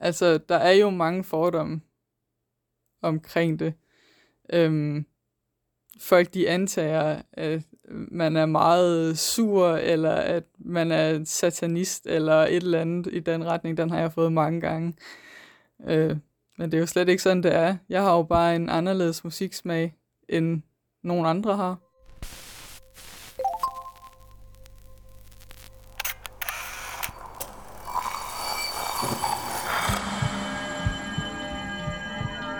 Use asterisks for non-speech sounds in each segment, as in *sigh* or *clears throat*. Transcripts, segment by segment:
Altså, der er jo mange fordomme omkring det. Øhm, folk de antager, at man er meget sur, eller at man er satanist, eller et eller andet i den retning. Den har jeg fået mange gange. Øh, men det er jo slet ikke sådan, det er. Jeg har jo bare en anderledes musiksmag, end nogen andre har.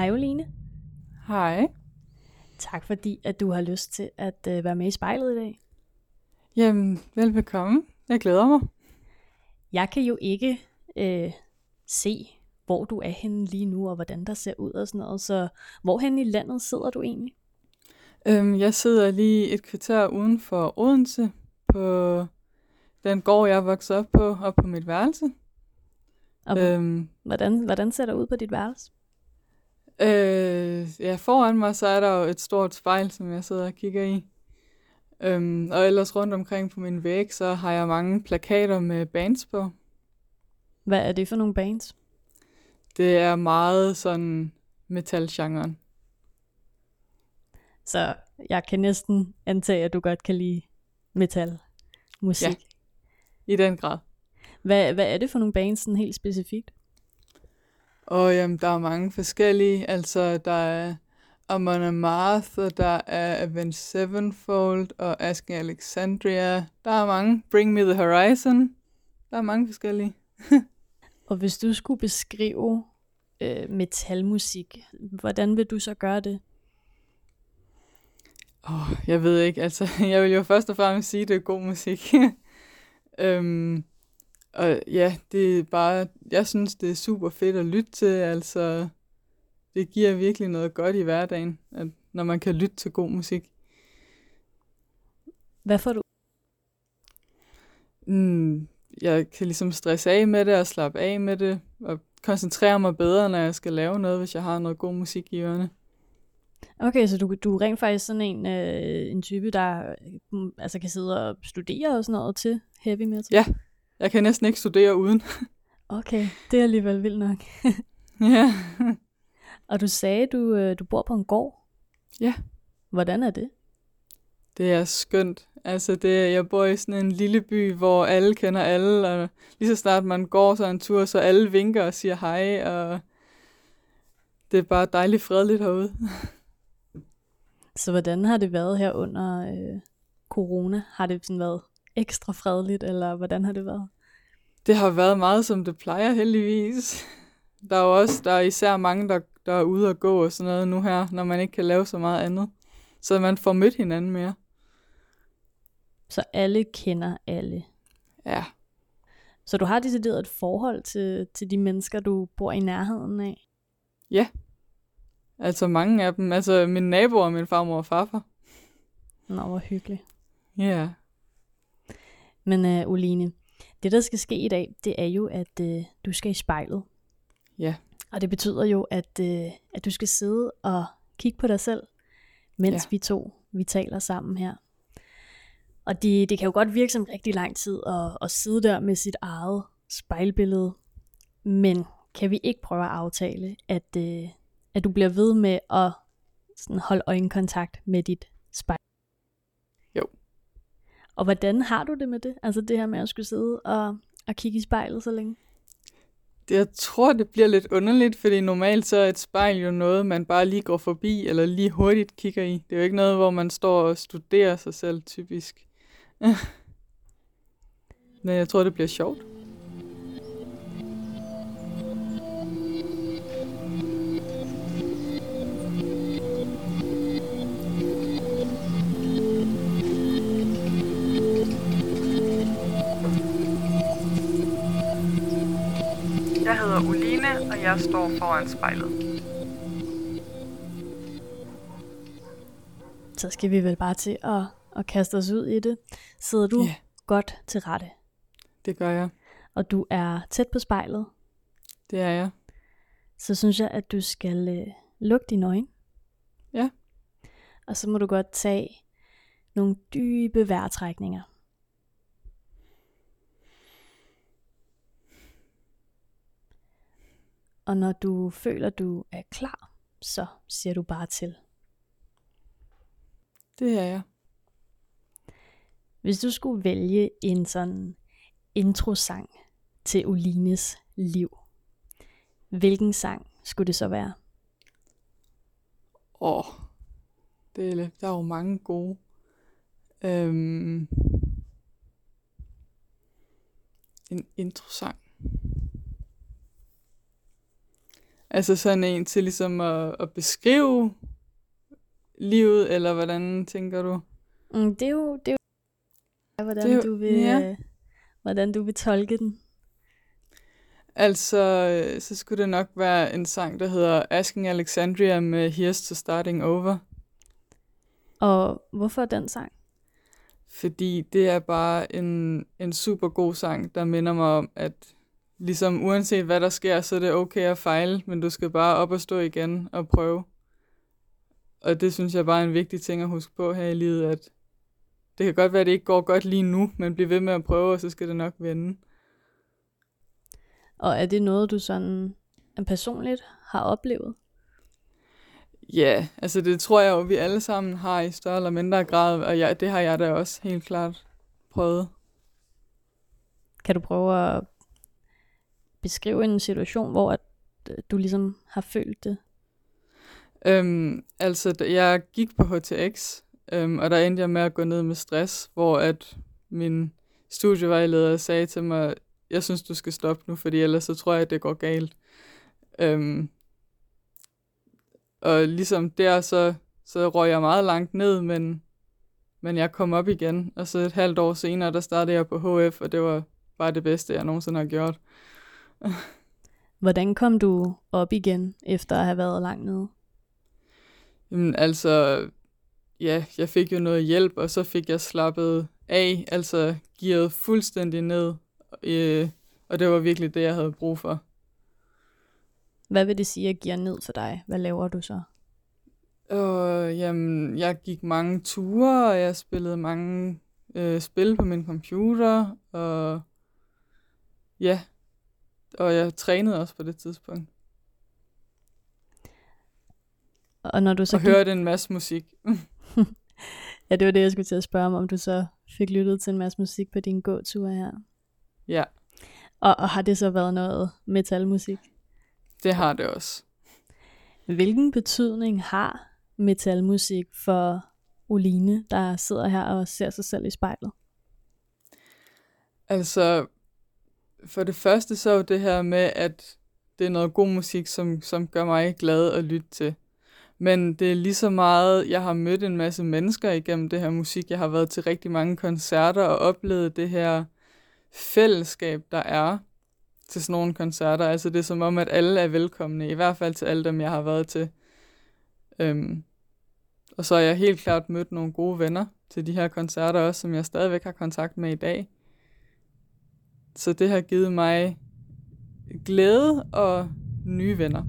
Hej Oline. Hej. Tak fordi, at du har lyst til at uh, være med i spejlet i dag. Jamen, velbekomme. Jeg glæder mig. Jeg kan jo ikke uh, se, hvor du er henne lige nu, og hvordan der ser ud og sådan noget. Så hvorhen i landet sidder du egentlig? Øhm, jeg sidder lige et kvarter uden for Odense på den gård, jeg er vokset op på, og på mit værelse. Og Øhm, hvordan, hvordan ser det ud på dit værelse? Øh, ja, foran mig, så er der jo et stort spejl, som jeg sidder og kigger i. Øhm, og ellers rundt omkring på min væg, så har jeg mange plakater med bands på. Hvad er det for nogle bands? Det er meget sådan metalgenren. Så jeg kan næsten antage, at du godt kan lide metal musik. Ja. I den grad. Hvad, hvad er det for nogle bands sådan helt specifikt? Og jamen, der er mange forskellige. Altså, der er Amon Amarth, og der er Avenged Sevenfold, og Asking Alexandria. Der er mange. Bring Me The Horizon. Der er mange forskellige. *laughs* Og hvis du skulle beskrive øh, metalmusik, hvordan vil du så gøre det? Åh, oh, jeg ved ikke. Altså, *laughs* jeg vil jo først og fremmest sige, at det er god musik. *laughs* øhm, og ja, det er bare, jeg synes, det er super fedt at lytte til. Altså, det giver virkelig noget godt i hverdagen, at, når man kan lytte til god musik. Hvad får du? Mm, jeg kan ligesom stresse af med det og slappe af med det, og koncentrere mig bedre, når jeg skal lave noget, hvis jeg har noget god musik i ørerne. Okay, så du, du er rent faktisk sådan en, øh, en type, der øh, altså kan sidde og studere og sådan noget til heavy metal? Ja, jeg kan næsten ikke studere uden. Okay, det er alligevel vildt nok. *laughs* ja. Og du sagde, du, øh, du bor på en gård. Ja. Hvordan er det? Det er skønt. Altså, det, jeg bor i sådan en lille by, hvor alle kender alle, og lige så snart man går så en tur, så alle vinker og siger hej, og det er bare dejligt fredeligt herude. Så hvordan har det været her under øh, corona? Har det sådan været ekstra fredeligt, eller hvordan har det været? Det har været meget, som det plejer heldigvis. Der er jo også, der er især mange, der, der er ude og gå og sådan noget nu her, når man ikke kan lave så meget andet. Så man får mødt hinanden mere. Så alle kender alle. Ja, Så du har decideret et forhold til, til de mennesker, du bor i nærheden af. ja. Altså mange af dem. Altså min naboer og min farmor og farfar. Nå, hvor hyggeligt. Ja. Men uh, Oline, det der skal ske i dag, det er jo, at uh, du skal i spejlet. Ja. Og det betyder jo, at, uh, at du skal sidde og kigge på dig selv, mens Ja. vi to vi taler sammen her. Og det, det kan jo godt virke som rigtig lang tid at, at sidde der med sit eget spejlbillede. Men kan vi ikke prøve at aftale, at, uh, at du bliver ved med at sådan holde øjenkontakt med dit spejl? Og hvordan har du det med det? Altså det her med at skulle sidde og, og kigge i spejlet så længe? Det, jeg tror, det bliver lidt underligt, fordi normalt så er et spejl jo noget, man bare lige går forbi, eller lige hurtigt kigger i. Det er jo ikke noget, hvor man står og studerer sig selv, typisk. *laughs* Men jeg tror, det bliver sjovt. Jeg står foran spejlet. Så skal vi vel bare til at, at kaste os ud i det. Sidder du Ja. godt til rette, Det gør jeg. og du er tæt på spejlet, Det er jeg. så synes jeg, at du skal øh, lukke dine øjne. Ja. Og så må du godt tage nogle dybe vejrtrækninger. Og når du føler, du er klar, så siger du bare til. Det er jeg. Hvis du skulle vælge en sådan introsang til Olines liv, hvilken sang skulle det så være? Åh, det er, der er jo mange gode. Øhm, en introsang. Altså sådan en til ligesom at, at beskrive livet, eller hvordan tænker du? Mm, det er jo, det er jo hvordan, Det er jo- du vil, ja. øh, hvordan du vil tolke den. Altså, øh, så skulle det nok være en sang, der hedder Asking Alexandria med Here's to Starting Over. Og hvorfor den sang? Fordi det er bare en, en super god sang, der minder mig om, at ligesom uanset hvad der sker, så er det okay at fejle, men du skal bare op og stå igen og prøve. Og det synes jeg bare er en vigtig ting at huske på her i livet, at det kan godt være, at det ikke går godt lige nu, men bliv ved med at prøve, og så skal det nok vende. Og er det noget, du sådan personligt har oplevet? Ja, altså det tror jeg jo, vi alle sammen har i større eller mindre grad, og jeg, det har jeg da også helt klart prøvet. Kan du prøve at beskrive en situation, hvor at øh, du ligesom har følt det? Øhm, altså, jeg gik på HTX, øhm, og der endte jeg med at gå ned med stress, hvor at min studievejleder sagde til mig, jeg synes, du skal stoppe nu, fordi ellers så tror jeg, at det går galt. Øhm, og ligesom der, så, så røg jeg meget langt ned, men, men jeg kom op igen, og så et halvt år senere, der startede jeg på HF, og det var bare det bedste, jeg nogensinde har gjort. *laughs* Hvordan kom du op igen, efter at have været langt nede? Jamen altså, ja, jeg fik jo noget hjælp, og så fik jeg slappet af, altså gearet fuldstændig ned, øh, og det var virkelig det, jeg havde brug for. Hvad vil det sige at give ned for dig? Hvad laver du så? Og jamen, jeg gik mange ture, og jeg spillede mange øh, spil på min computer, og ja, og jeg trænede også på det tidspunkt. Og når du så og hørte en masse musik. *laughs* Ja, det var det, jeg skulle til at spørge om, om du så fik lyttet til en masse musik på din gåtur her. ja, Og, og har det så været noget metalmusik? det har det også. Hvilken betydning har metalmusik for Oline, der sidder her og ser sig selv i spejlet? Altså, for det første så er det her med, at det er noget god musik, som, som gør mig glad at lytte til. Men det er lige så meget, jeg har mødt en masse mennesker igennem det her musik. Jeg har været til rigtig mange koncerter og oplevet det her fællesskab, der er til sådan nogle koncerter. Altså det er som om, at alle er velkomne, i hvert fald til alle dem, jeg har været til. Øhm, og så har jeg helt klart mødt nogle gode venner til de her koncerter også, som jeg stadigvæk har kontakt med i dag. Så det har givet mig glæde og nye venner.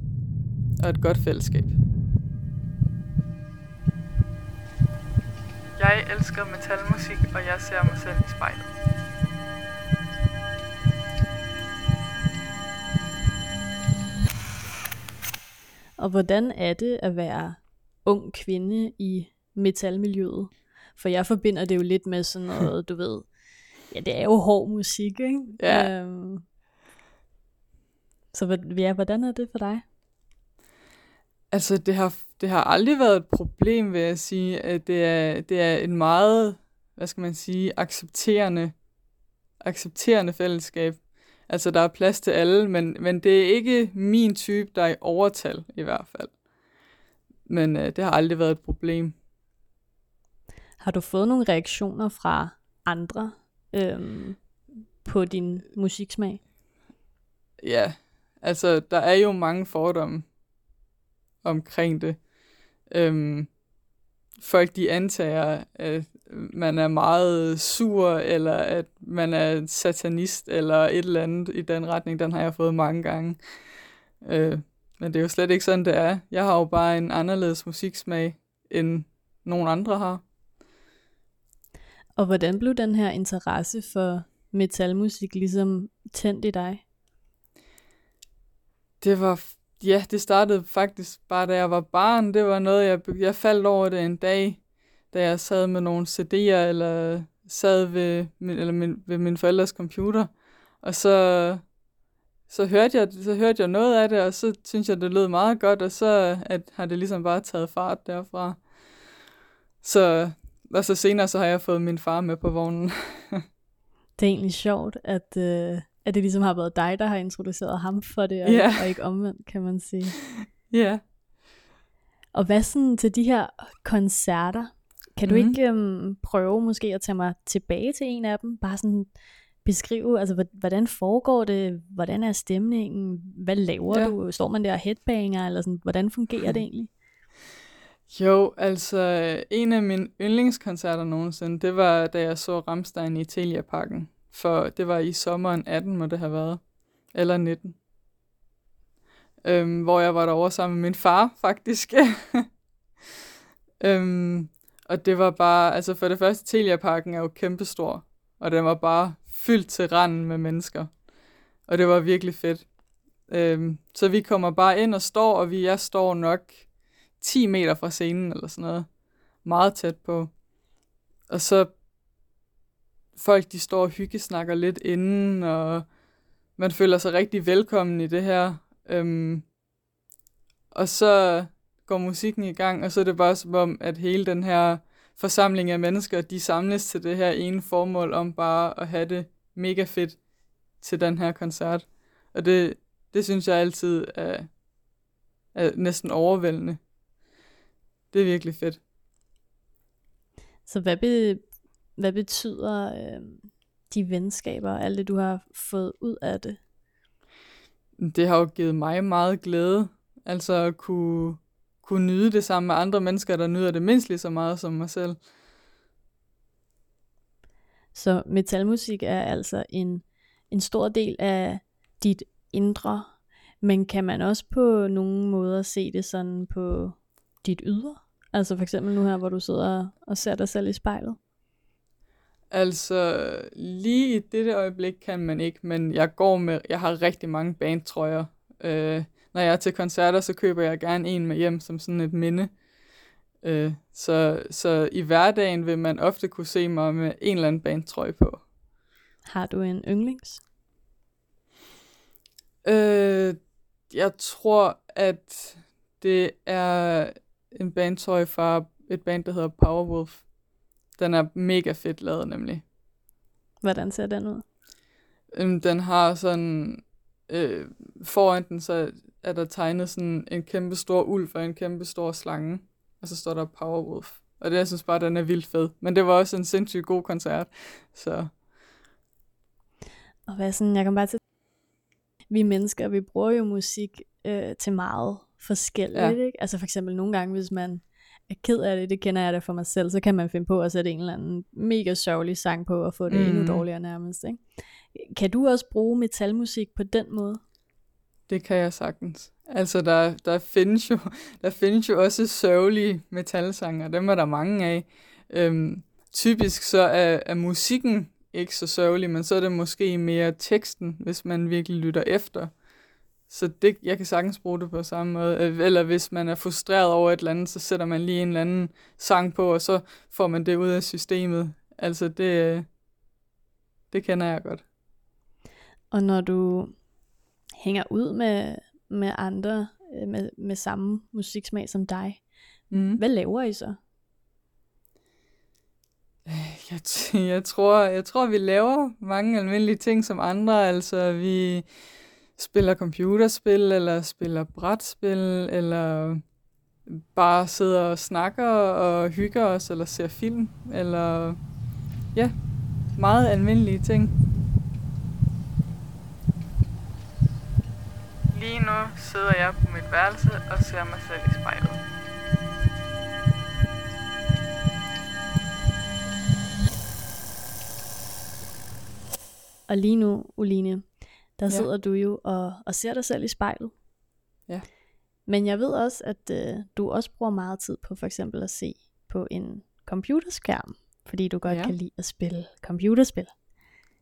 Og et godt fællesskab. Jeg elsker metalmusik, og jeg ser mig selv i spejlet. Og hvordan er det at være ung kvinde i metalmiljøet? For jeg forbinder det jo lidt med sådan noget, du ved, ja, det er jo hård musik, ikke? Ja. Øhm, så hvad- ja, hvordan er det for dig? Altså, det har, det har aldrig været et problem, vil jeg sige. Det, er, det er en meget, hvad skal man sige, accepterende, accepterende fællesskab. Altså, der er plads til alle, men, men det er ikke min type, der er i overtal, i hvert fald. Men øh, det har aldrig været et problem. Har du fået nogle reaktioner fra andre øhm, på din musiksmag? Ja, Altså, der er jo mange fordomme omkring det. Øhm, folk de antager, at man er meget sur, eller at man er satanist, eller et eller andet i den retning. Den har jeg fået mange gange. Øh, men det er jo slet ikke sådan, det er. Jeg har jo bare en anderledes musiksmag, end nogen andre har. Og hvordan blev den her interesse for metalmusik ligesom tændt i dig? Det var, ja, det startede faktisk bare da jeg var barn. Det var noget, jeg, jeg faldt over det en dag, da jeg sad med nogle CD'er, eller sad ved min, eller min, ved min forældres computer. Og så, så, hørte jeg, så hørte jeg noget af det, og så synes jeg, det lød meget godt, og så at, har det ligesom bare taget fart derfra. Så, og så senere så har jeg fået min far med på vognen. *laughs* det er egentlig sjovt, at, øh, at det ligesom har været dig, der har introduceret ham for det, og, yeah. og ikke omvendt, kan man sige. *laughs* Ja. Yeah. Og hvad sådan til de her koncerter? Kan du mm. ikke øhm, prøve måske at tage mig tilbage til en af dem? Bare sådan beskrive, altså hvordan foregår det? Hvordan er stemningen? Hvad laver ja. du? Står man der og headbanger? Eller sådan, hvordan fungerer det *laughs* egentlig? Jo, altså en af mine yndlingskoncerter nogensinde, det var da jeg så Ramstein i Telia Parken. For det var i sommeren 18, må det have været. Eller 19. Øhm, hvor jeg var derovre sammen med min far, faktisk. *laughs* øhm, og det var bare, altså for det første, Telia Parken er jo kæmpestor. Og den var bare fyldt til randen med mennesker. Og det var virkelig fedt. Øhm, så vi kommer bare ind og står, og vi, jeg står nok 10 meter fra scenen eller sådan noget. Meget tæt på. Og så folk de står og hyggesnakker lidt inden, og man føler sig rigtig velkommen i det her. Øhm, og så går musikken i gang, og så er det bare som om, at hele den her forsamling af mennesker, de samles til det her ene formål om bare at have det mega fedt til den her koncert. Og det, det synes jeg altid er, er næsten overvældende. Det er virkelig fedt. Så hvad, be, hvad betyder øh, de venskaber og alt det, du har fået ud af det? Det har jo givet mig meget glæde. Altså at kunne, kunne nyde det sammen med andre mennesker, der nyder det mindst lige så meget som mig selv. Så metalmusik er altså en, en stor del af dit indre, men kan man også på nogle måder se det sådan på dit ydre? Altså for eksempel nu her, hvor du sidder og ser dig selv i spejlet. Altså, lige i dette øjeblik kan man ikke, men jeg går med, jeg har rigtig mange bandtrøjer. Øh, når jeg er til koncerter, så køber jeg gerne en med hjem som sådan et minde. Øh, så, så i hverdagen vil man ofte kunne se mig med en eller anden bandtrøje på. Har du en yndlings? Øh, jeg tror, at det er en bandtrøje fra et band, der hedder Powerwolf. Den er mega fedt lavet nemlig. Hvordan ser den ud? Øhm, den har sådan, øh, foran den, så er der tegnet sådan en kæmpe stor ulv og en kæmpe stor slange. Og så står der Powerwolf. Og det, jeg synes bare, den er vildt fed. Men det var også en sindssygt god koncert. Så. Og hvad sådan, jeg kan bare til vi mennesker, vi bruger jo musik øh, til meget forskelligt. Ja. Ikke? Altså for eksempel nogle gange, hvis man er ked af det, det kender jeg det for mig selv, så kan man finde på at sætte en eller anden mega sørgelig sang på og få det mm. endnu dårligere nærmest. Ikke? Kan du også bruge metalmusik på den måde? Det kan jeg sagtens. Altså, der, der, findes, jo, der findes jo også sørgelige metalsanger, dem er der mange af. Øhm, typisk så er, er musikken ikke så sørgelig, men så er det måske mere teksten, hvis man virkelig lytter efter. Så det, jeg kan sagtens bruge det på samme måde. Øh, eller hvis man er frustreret over et eller andet, så sætter man lige en eller anden sang på, og så får man det ud af systemet. Altså det, det kender jeg godt. Og når du hænger ud med, med andre øh, med, med samme musiksmag som dig, mm. hvad laver I så? Jeg, *laughs* jeg, tror, jeg tror, vi laver mange almindelige ting som andre. Altså, vi spiller computerspil, eller spiller brætspil, eller bare sidder og snakker og hygger os, eller ser film, eller ja, meget almindelige ting. Lige nu sidder jeg på mit værelse og ser mig selv i spejlet. Og lige nu, Uline, der Ja. sidder du jo og, og ser dig selv i spejlet. Ja. Men jeg ved også, at øh, du også bruger meget tid på for eksempel at se på en computerskærm, fordi du godt Ja. kan lide at spille computerspil.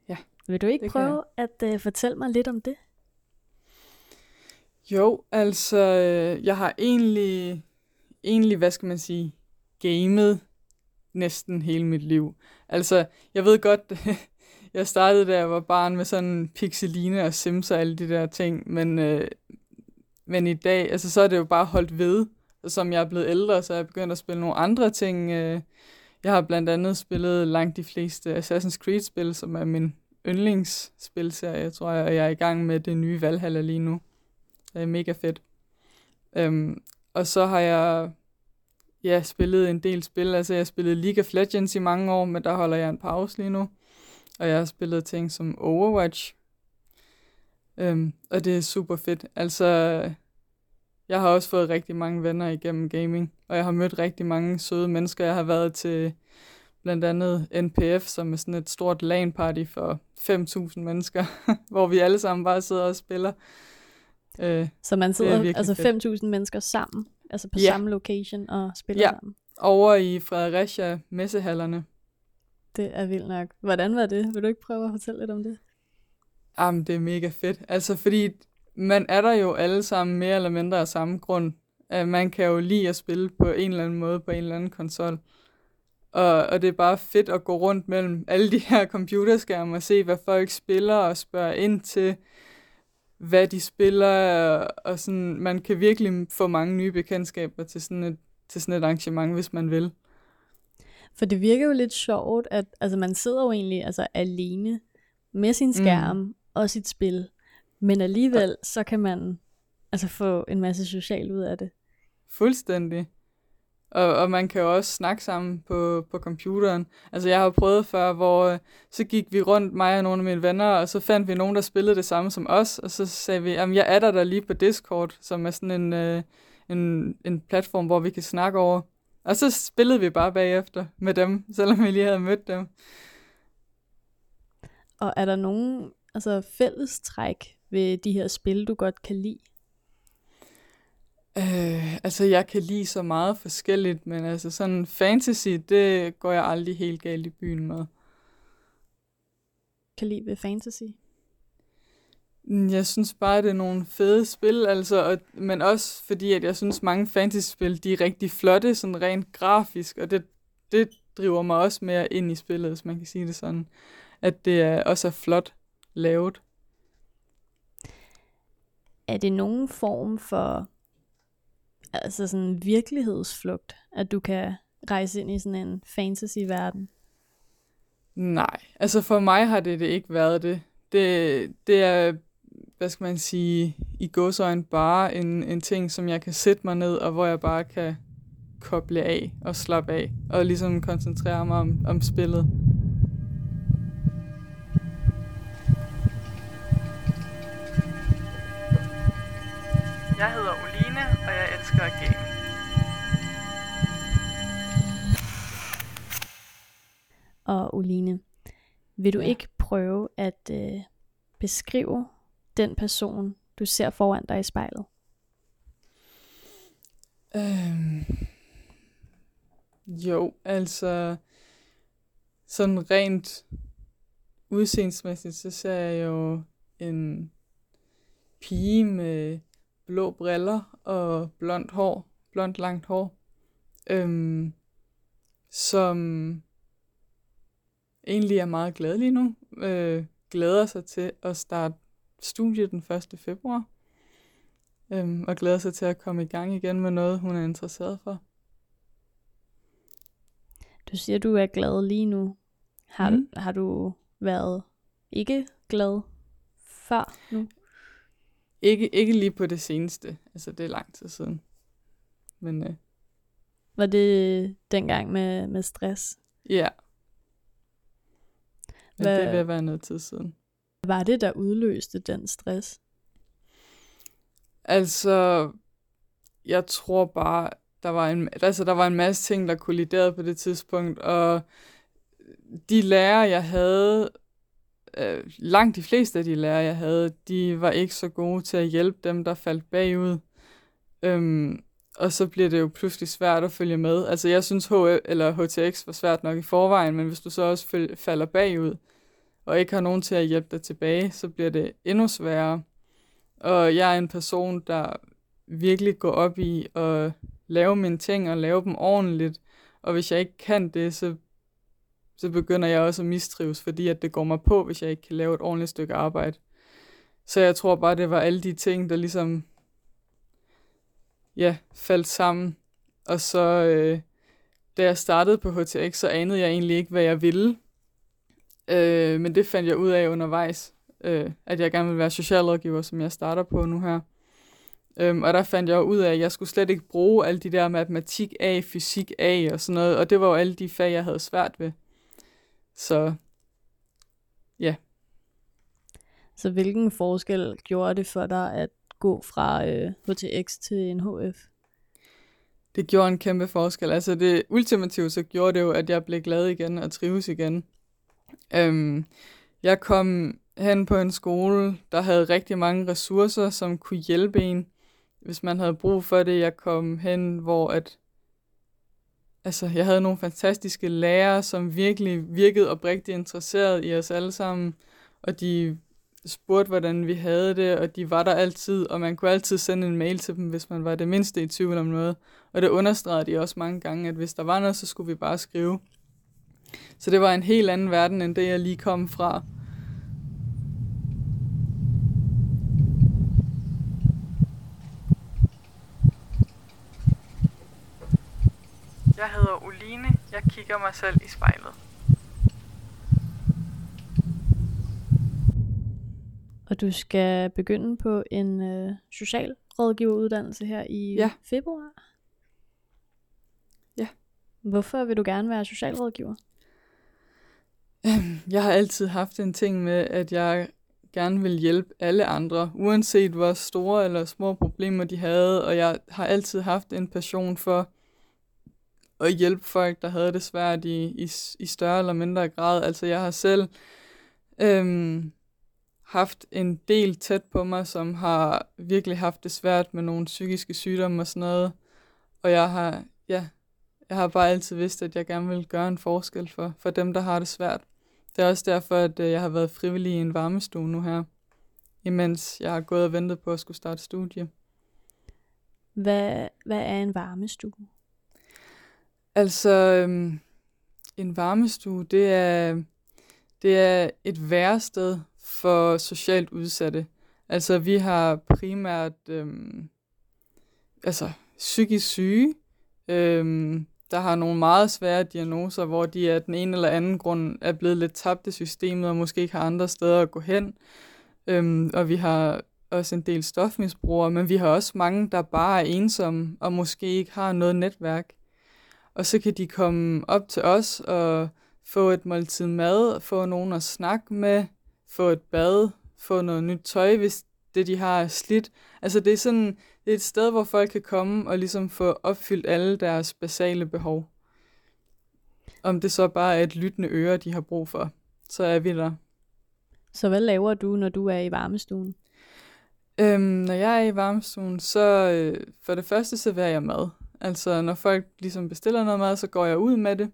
Ja, Vil du ikke det prøve at øh, fortælle mig lidt om det? Jo, altså, øh, jeg har egentlig, egentlig, hvad skal man sige, gamet næsten hele mit liv. Altså, jeg ved godt, *laughs* jeg startede da jeg var barn med sådan Pixeline og Sims og alle de der ting, men, øh, men i dag, altså så er det jo bare holdt ved. Og som jeg er blevet ældre, så er jeg begyndt at spille nogle andre ting. øh. Jeg har blandt andet spillet langt de fleste Assassin's Creed-spil, som er min yndlingsspilserie, tror jeg, og jeg er i gang med det nye Valhalla lige nu. Det er mega fedt. Øhm, og så har jeg ja, spillet en del spil. Altså, jeg har spillet League of Legends i mange år, men der holder jeg en pause lige nu. Og jeg har spillet ting som Overwatch. Øhm, og det er super fedt. Altså, jeg har også fået rigtig mange venner igennem gaming, og jeg har mødt rigtig mange søde mennesker. Jeg har været til blandt andet NPF, som er sådan et stort LAN-party for 5.000 mennesker, *laughs* hvor vi alle sammen bare sidder og spiller. Øh, Så man er sidder altså fedt. 5.000 mennesker sammen, altså på Ja. samme location og spiller Ja. sammen. over i Fredericia messehallerne. Det er vildt nok. Hvordan var det? Vil du ikke prøve at fortælle lidt om det? Jamen, det er mega fedt. Altså, fordi man er der jo alle sammen mere eller mindre af samme grund. Øh, man kan jo lide at spille på en eller anden måde på en eller anden konsol. Og, og det er bare fedt at gå rundt mellem alle de her computerskærme og se, hvad folk spiller og spørge ind til, hvad de spiller. Og, og sådan, man kan virkelig få mange nye bekendtskaber til sådan et, til sådan et arrangement, hvis man vil. For det virker jo lidt sjovt, at altså, man sidder jo egentlig altså, alene med sin skærm mm. og sit spil, men alligevel så kan man altså, få en masse socialt ud af det. Fuldstændig. Og, og man kan jo også snakke sammen på, på computeren. Altså jeg har prøvet før, hvor øh, så gik vi rundt, mig og nogle af mine venner, og så fandt vi nogen, der spillede det samme som os, og så sagde vi, jamen jeg er der, der lige på Discord, som er sådan en, øh, en, en platform, hvor vi kan snakke over. Og så spillede vi bare bagefter med dem, selvom vi lige havde mødt dem. Og er der nogen altså, fællestræk ved de her spil, du godt kan lide? Øh, altså jeg kan lide så meget forskelligt, men altså sådan fantasy, det går jeg aldrig helt galt i byen med. Kan lide ved fantasy? Mm, Jeg synes bare, det er nogle fede spil, altså, og, men også fordi, at jeg synes, mange fantasy-spil, de er rigtig flotte, sådan rent grafisk, og det, det driver mig også mere ind i spillet, hvis man kan sige det sådan, at det er, også er flot lavet. Er det nogen form for altså sådan virkelighedsflugt, at du kan rejse ind i sådan en fantasy-verden? Nej, altså for mig har det, det ikke været det. Det, det er, hvad skal man sige, i godsøjne bare en, en ting, som jeg kan sætte mig ned, og hvor jeg bare kan koble af og slappe af, og ligesom koncentrere mig om, om spillet. Jeg hedder Oline, og jeg elsker at game. Og Oline, vil du Ja. ikke prøve at øh, beskrive den person, du ser foran dig i spejlet? Øhm, jo, altså sådan rent udseendsmæssigt, så ser jeg jo en pige med blå briller og blondt hår, blondt langt hår, øhm, som egentlig er meget glad lige nu, øh, glæder sig til at starte studiet den 1. februar øhm, og glæder sig til at komme i gang igen med noget, hun er interesseret for. Du siger, du er glad lige nu. Har, mm. Har du været ikke glad før nu? Ikke, ikke lige på det seneste, altså det er lang tid siden. Men øh, Var det dengang med, med stress? ja, men Hvad- det at være noget tid siden. Var det, der udløste den stress? Altså, jeg tror bare, der var en, altså, der var en masse ting, der kolliderede på det tidspunkt, og de lærere, jeg havde, øh, langt de fleste af de lærere, jeg havde, de var ikke så gode til at hjælpe dem, der faldt bagud. Øhm, og så bliver det jo pludselig svært at følge med. Altså jeg synes HF eller HTX var svært nok i forvejen, men hvis du så også falder bagud, og ikke har nogen til at hjælpe dig tilbage, så bliver det endnu sværere. Og jeg er en person, der virkelig går op i at lave mine ting og lave dem ordentligt. Og hvis jeg ikke kan det, så, så begynder jeg også at mistrives, fordi at det går mig på, hvis jeg ikke kan lave et ordentligt stykke arbejde. Så jeg tror bare, det var alle de ting, der ligesom ja, faldt sammen. Og så, øh, da jeg startede på HTX, så anede jeg egentlig ikke, hvad jeg ville. Øh, men det fandt jeg ud af undervejs, øh, at jeg gerne ville være socialrådgiver, som jeg starter på nu her. Øhm, og der fandt jeg ud af, at jeg skulle slet ikke bruge alle de der matematik A, fysik A og sådan noget. Og det var jo alle de fag, jeg havde svært ved. Så ja. Så hvilken forskel gjorde det for dig at gå fra øh, HTX til en HF? Det gjorde en kæmpe forskel. Altså det ultimative så gjorde det jo, at jeg blev glad igen og trives igen. Øhm, jeg kom hen på en skole, der havde rigtig mange ressourcer, som kunne hjælpe en, hvis man havde brug for det. Jeg kom hen, hvor at, altså, jeg havde nogle fantastiske lærere, som virkelig virkede oprigtigt interesseret i os alle sammen, og de spurgte, hvordan vi havde det, og de var der altid, og man kunne altid sende en mail til dem, hvis man var det mindste i tvivl om noget. Og det understregede de også mange gange, at hvis der var noget, så skulle vi bare skrive. Så det var en helt anden verden, end det jeg lige kom fra. Jeg hedder Oline. Jeg kigger mig selv i spejlet. Og du skal begynde på en øh, socialrådgiveruddannelse her i ja. februar. Ja. Hvorfor vil du gerne være socialrådgiver? *clears throat* Jeg har altid haft en ting med, at jeg gerne vil hjælpe alle andre, uanset hvor store eller små problemer de havde, og jeg har altid haft en passion for at hjælpe folk, der havde det svært i, i, i større eller mindre grad. Altså jeg har selv øhm, haft en del tæt på mig, som har virkelig haft det svært med nogle psykiske sygdomme og sådan noget. Og jeg har, ja, jeg har bare altid vidst, at jeg gerne vil gøre en forskel for, for dem, der har det svært. Det er også derfor, at øh, jeg har været frivillig i en varmestue nu her, imens jeg har gået og ventet på at skulle starte studie. Hvad, hvad er en varmestue? Altså, øhm, en varmestue, det er, det er et værested for socialt udsatte. Altså, vi har primært øhm, altså, psykisk syge, øhm, der har nogle meget svære diagnoser, hvor de af den ene eller anden grund er blevet lidt tabt i systemet, og måske ikke har andre steder at gå hen. Øhm, og vi har også en del stofmisbrugere, men vi har også mange, der bare er ensomme, og måske ikke har noget netværk. Og så kan de komme op til os og få et måltid mad, få nogen at snakke med, få et bad, få noget nyt tøj, hvis det de har slidt. Altså det er sådan det er et sted, hvor folk kan komme og ligesom få opfyldt alle deres basale behov. Om det så bare er et lyttende øre, de har brug for, så er vi der. Så hvad laver du, når du er i varmestuen? Øhm, når jeg er i varmestuen, så øh, for det første serverer jeg mad. Altså når folk ligesom bestiller noget mad, så går jeg ud med det.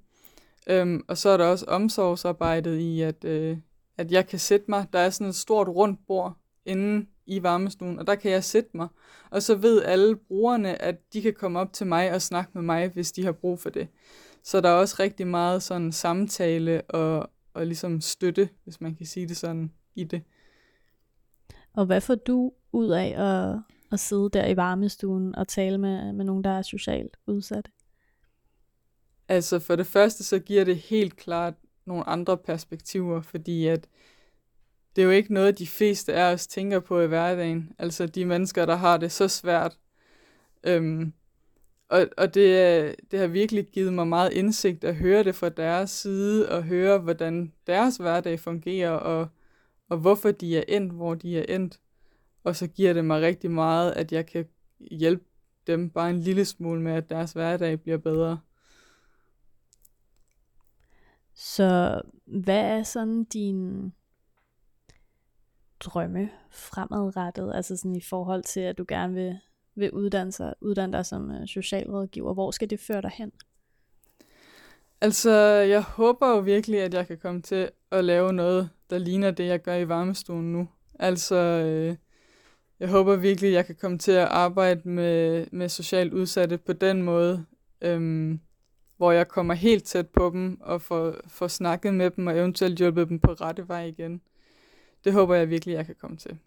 Øhm, og så er der også omsorgsarbejdet i, at, øh, at jeg kan sætte mig. Der er sådan et stort rundt bord inde i varmestuen, og der kan jeg sætte mig. Og så ved alle brugerne, at de kan komme op til mig og snakke med mig, hvis de har brug for det. Så der er også rigtig meget sådan samtale og, og ligesom støtte, hvis man kan sige det sådan, i det. Og hvad får du ud af at, at sidde der i varmestuen og tale med, med nogen, der er socialt udsatte? Altså for det første, så giver det helt klart nogle andre perspektiver, fordi at det er jo ikke noget, de fleste af os tænker på i hverdagen. Altså de mennesker, der har det så svært. Øhm, og og det, det har virkelig givet mig meget indsigt at høre det fra deres side, og høre, hvordan deres hverdag fungerer, og, og hvorfor de er endt, hvor de er endt. Og så giver det mig rigtig meget, at jeg kan hjælpe dem bare en lille smule med, at deres hverdag bliver bedre. Så hvad er sådan din drømme fremadrettet, altså sådan i forhold til, at du gerne vil, vil uddanne, sig, uddanne dig som øh, socialrådgiver? Hvor skal det føre dig hen? Altså, jeg håber jo virkelig, at jeg kan komme til at lave noget, der ligner det, jeg gør i varmestuen nu. Altså, øh, jeg håber virkelig, at jeg kan komme til at arbejde med, med socialt udsatte på den måde, øhm, hvor jeg kommer helt tæt på dem og får, får snakket med dem og eventuelt hjulpet dem på rette vej igen. Det håber jeg virkelig, jeg kan komme til.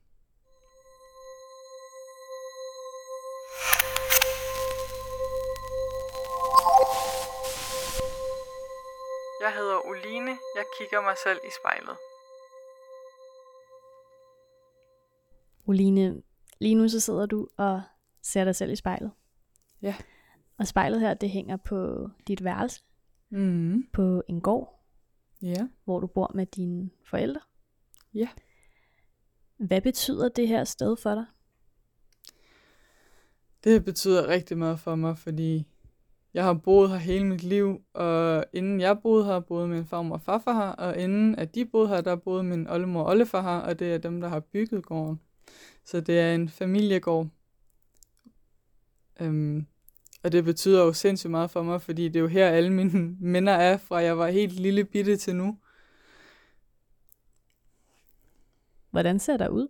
Jeg hedder Oline. Jeg kigger mig selv i spejlet. Oline, lige nu så sidder du og ser dig selv i spejlet. Ja. Og spejlet her, det hænger på dit værelse, Mm. på en gård, Ja. hvor du bor med dine forældre. Ja. Hvad betyder det her sted for dig? Det betyder rigtig meget for mig, fordi jeg har boet her hele mit liv, og inden jeg boede her, boede min farmor og farfar her, og inden at de boede her, der boede min oldemor og oldefar her, og det er dem, der har bygget gården. Så det er en familiegård. Øhm, og det betyder jo sindssygt meget for mig, fordi det er jo her alle mine *laughs* minder er, fra jeg var helt lille bitte til nu. Hvordan ser der ud?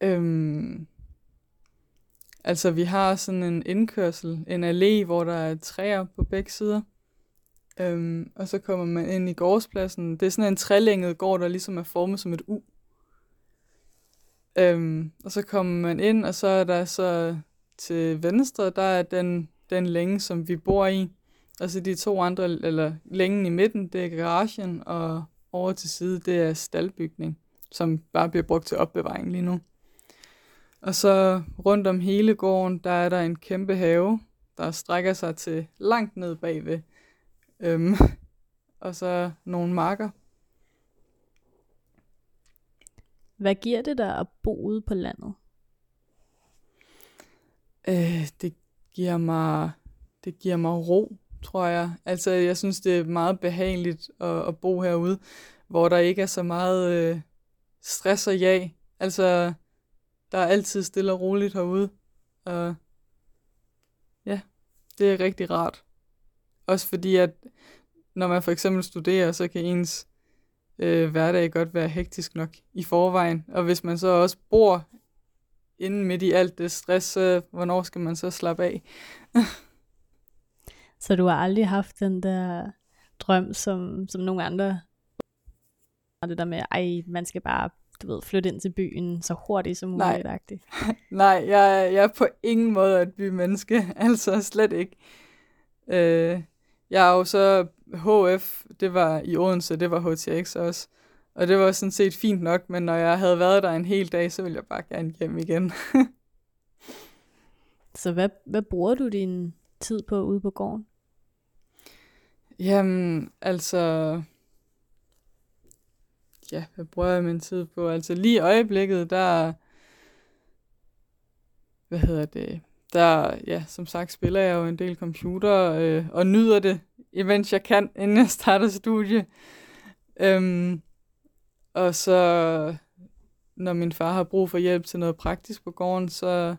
Øhm, altså, vi har sådan en indkørsel, en allé, hvor der er træer på begge sider. Øhm, og så kommer man ind i gårdspladsen. Det er sådan en trælænget gård, der ligesom er formet som et U. Øhm, og så kommer man ind, og så er der så til venstre, der er den, den længe, som vi bor i. Og så de to andre, eller længen i midten, det er garagen, og over til side, det er staldbygning, som bare bliver brugt til opbevaring lige nu. Og så rundt om hele gården, der er der en kæmpe have, der strækker sig til langt ned bagved. Øhm, *laughs* og så nogle marker. Hvad giver det dig at bo ude på landet? Øh, det giver mig det giver mig ro, tror jeg. Altså, jeg synes, det er meget behageligt at, at bo herude, hvor der ikke er så meget øh, stress og jag. Altså, der er altid stille og roligt herude. Og ja, det er rigtig rart. Også fordi, at når man for eksempel studerer, så kan ens øh, hverdag godt være hektisk nok i forvejen. Og hvis man så også bor inde midt i alt det stress, så hvornår skal man så slappe af? *laughs* Så du har aldrig haft den der drøm, som, som nogle andre og det der med, ej, man skal bare du ved, flytte ind til byen så hurtigt som Nej. muligt. agtigt. *laughs* Nej, jeg, jeg er på ingen måde et bymenneske. *laughs* Altså slet ikke. Øh, jeg er jo så HF, det var i Odense, det var HTX også. Og det var sådan set fint nok, men når jeg havde været der en hel dag, så ville jeg bare gerne hjem igen. *laughs* Så hvad, hvad bruger du din tid på ude på gården? Jamen, altså... Ja, hvad bruger jeg min tid på? Altså lige i øjeblikket, der... Hvad hedder det? Der, ja, som sagt, spiller jeg jo en del computer, øh, og nyder det, imens jeg kan, *laughs* inden jeg starter studie. Øhm, og så, når min far har brug for hjælp til noget praktisk på gården, så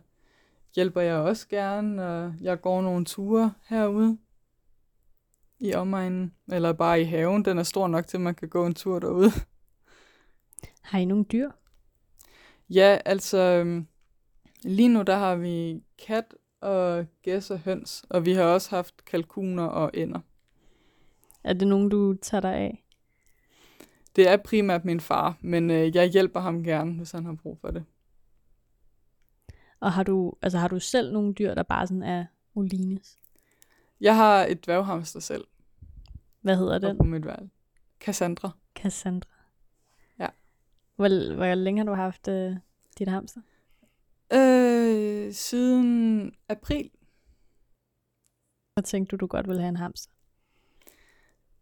hjælper jeg også gerne, og jeg går nogle ture herude i omegnen, eller bare i haven. Den er stor nok til, at man kan gå en tur derude. *laughs* Har I nogle dyr? Ja, altså øhm, lige nu der har vi kat og gæs og høns, og vi har også haft kalkuner og ænder. Er det nogen, du tager dig af? Det er primært min far, men øh, jeg hjælper ham gerne, hvis han har brug for det. Og har du, altså, har du selv nogle dyr, der bare sådan er Olines? Jeg har et dværghamster selv Hvad hedder den? på mit valg. Cassandra. Cassandra. Ja. Hvor, hvor længe har du haft øh, dit hamster? Øh, siden april. Hvor tænkte du, du godt ville have en hamster?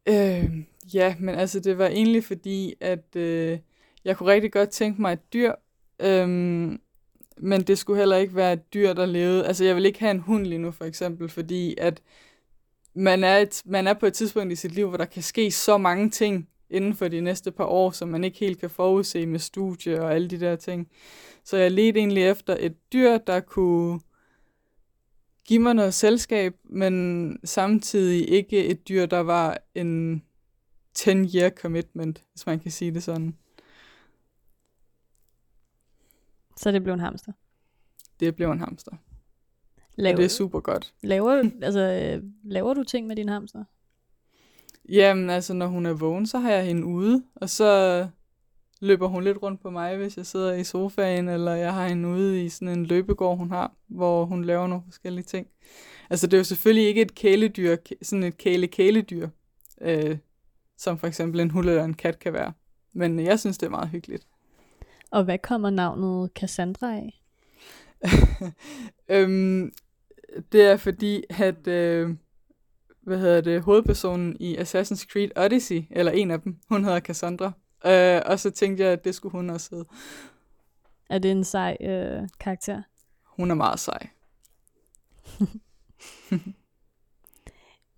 Øh, ja, men altså det var egentlig fordi, at øh, jeg kunne rigtig godt tænke mig et dyr, Øhm, men det skulle heller ikke være et dyr, der levede. Altså, jeg vil ikke have en hund lige nu, for eksempel, fordi at man er, et, man er på et tidspunkt i sit liv, hvor der kan ske så mange ting inden for de næste par år, som man ikke helt kan forudse med studie og alle de der ting. Så jeg ledte egentlig efter et dyr, der kunne give mig noget selskab, men samtidig ikke et dyr, der var en 10-year commitment, hvis man kan sige det sådan. Så det blev en hamster? Det blev en hamster. Laver, og det er super godt. Laver, *laughs* altså, laver du ting med din hamster? Jamen, altså, når hun er vågen, så har jeg hende ude, og så løber hun lidt rundt på mig, hvis jeg sidder i sofaen, eller jeg har hende ude i sådan en løbegård, hun har, hvor hun laver nogle forskellige ting. Altså, det er jo selvfølgelig ikke et kæledyr, sådan et kæle-kæledyr, øh, som for eksempel en hund eller en kat kan være. Men jeg synes, det er meget hyggeligt. Og hvad kommer navnet Cassandra af? *laughs* øhm, det er fordi, at øh, hvad hedder det, hovedpersonen i Assassin's Creed Odyssey, eller en af dem, hun hedder Cassandra. Øh, og så tænkte jeg, at det skulle hun også hedde. Er det en sej øh, karakter? Hun er meget sej. *laughs*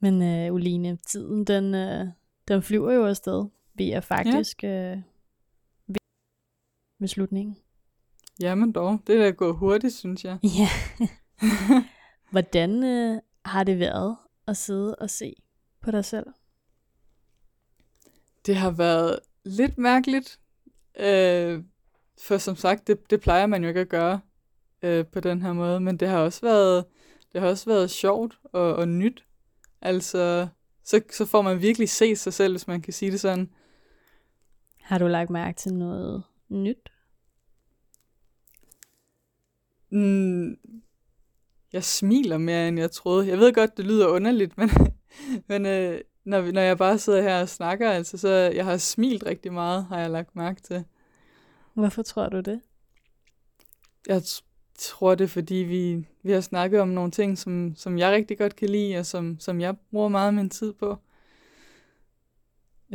Men øh, Uline, tiden den, øh, den flyver jo afsted. Vi er faktisk ja. øh, ved slutningen. Jamen dog, det er da gået hurtigt, synes jeg. Ja. *laughs* Hvordan øh, har det været at sidde og se på dig selv? Det har været lidt mærkeligt. Øh, for som sagt, det, det plejer man jo ikke at gøre øh, på den her måde. Men det har også været, det har også været sjovt og, og nyt. Altså, så, så får man virkelig se sig selv, hvis man kan sige det sådan. Har du lagt mærke til noget nyt? Mm, jeg smiler mere, end jeg troede. Jeg ved godt, det lyder underligt, men, *laughs* men øh, når, når jeg bare sidder her og snakker, altså, så jeg har smilt rigtig meget, har jeg lagt mærke til. Hvorfor tror du det? Jeg tror det, fordi vi, vi har snakket om nogle ting, som, som jeg rigtig godt kan lide, og som, som jeg bruger meget af min tid på.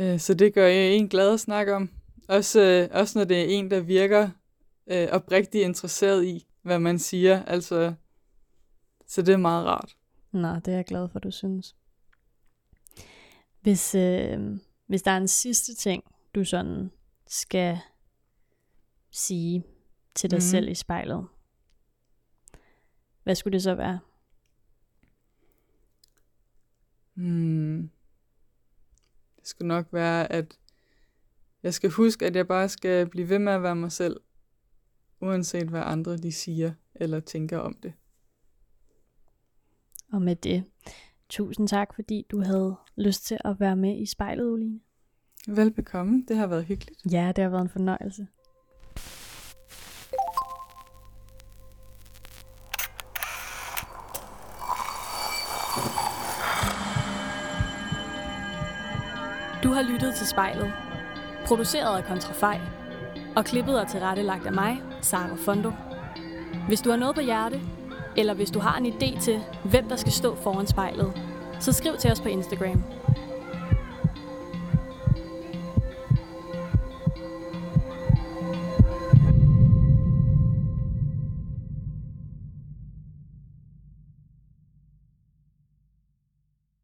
Øh, så det gør jeg en glad at snakke om. Også, øh, også når det er en, der virker øh, oprigtigt interesseret i, hvad man siger. Altså, så det er meget rart. Nå, det er jeg glad for, du synes. Hvis, øh, hvis der er en sidste ting, du sådan skal sige til dig mm. selv i spejlet, hvad skulle det så være? Hmm. Det skulle nok være, at jeg skal huske, at jeg bare skal blive ved med at være mig selv, uanset hvad andre de siger eller tænker om det. Og med det, tusind tak, fordi du havde lyst til at være med i spejlet, Uline. Velbekomme, det har været hyggeligt. Ja, det har været en fornøjelse. Du har lyttet til spejlet, produceret af Kontrafej, og klippet og tilrettelagt af mig, Sara Fondo. Hvis du har noget på hjerte, eller hvis du har en idé til, hvem der skal stå foran spejlet, så skriv til os på Instagram.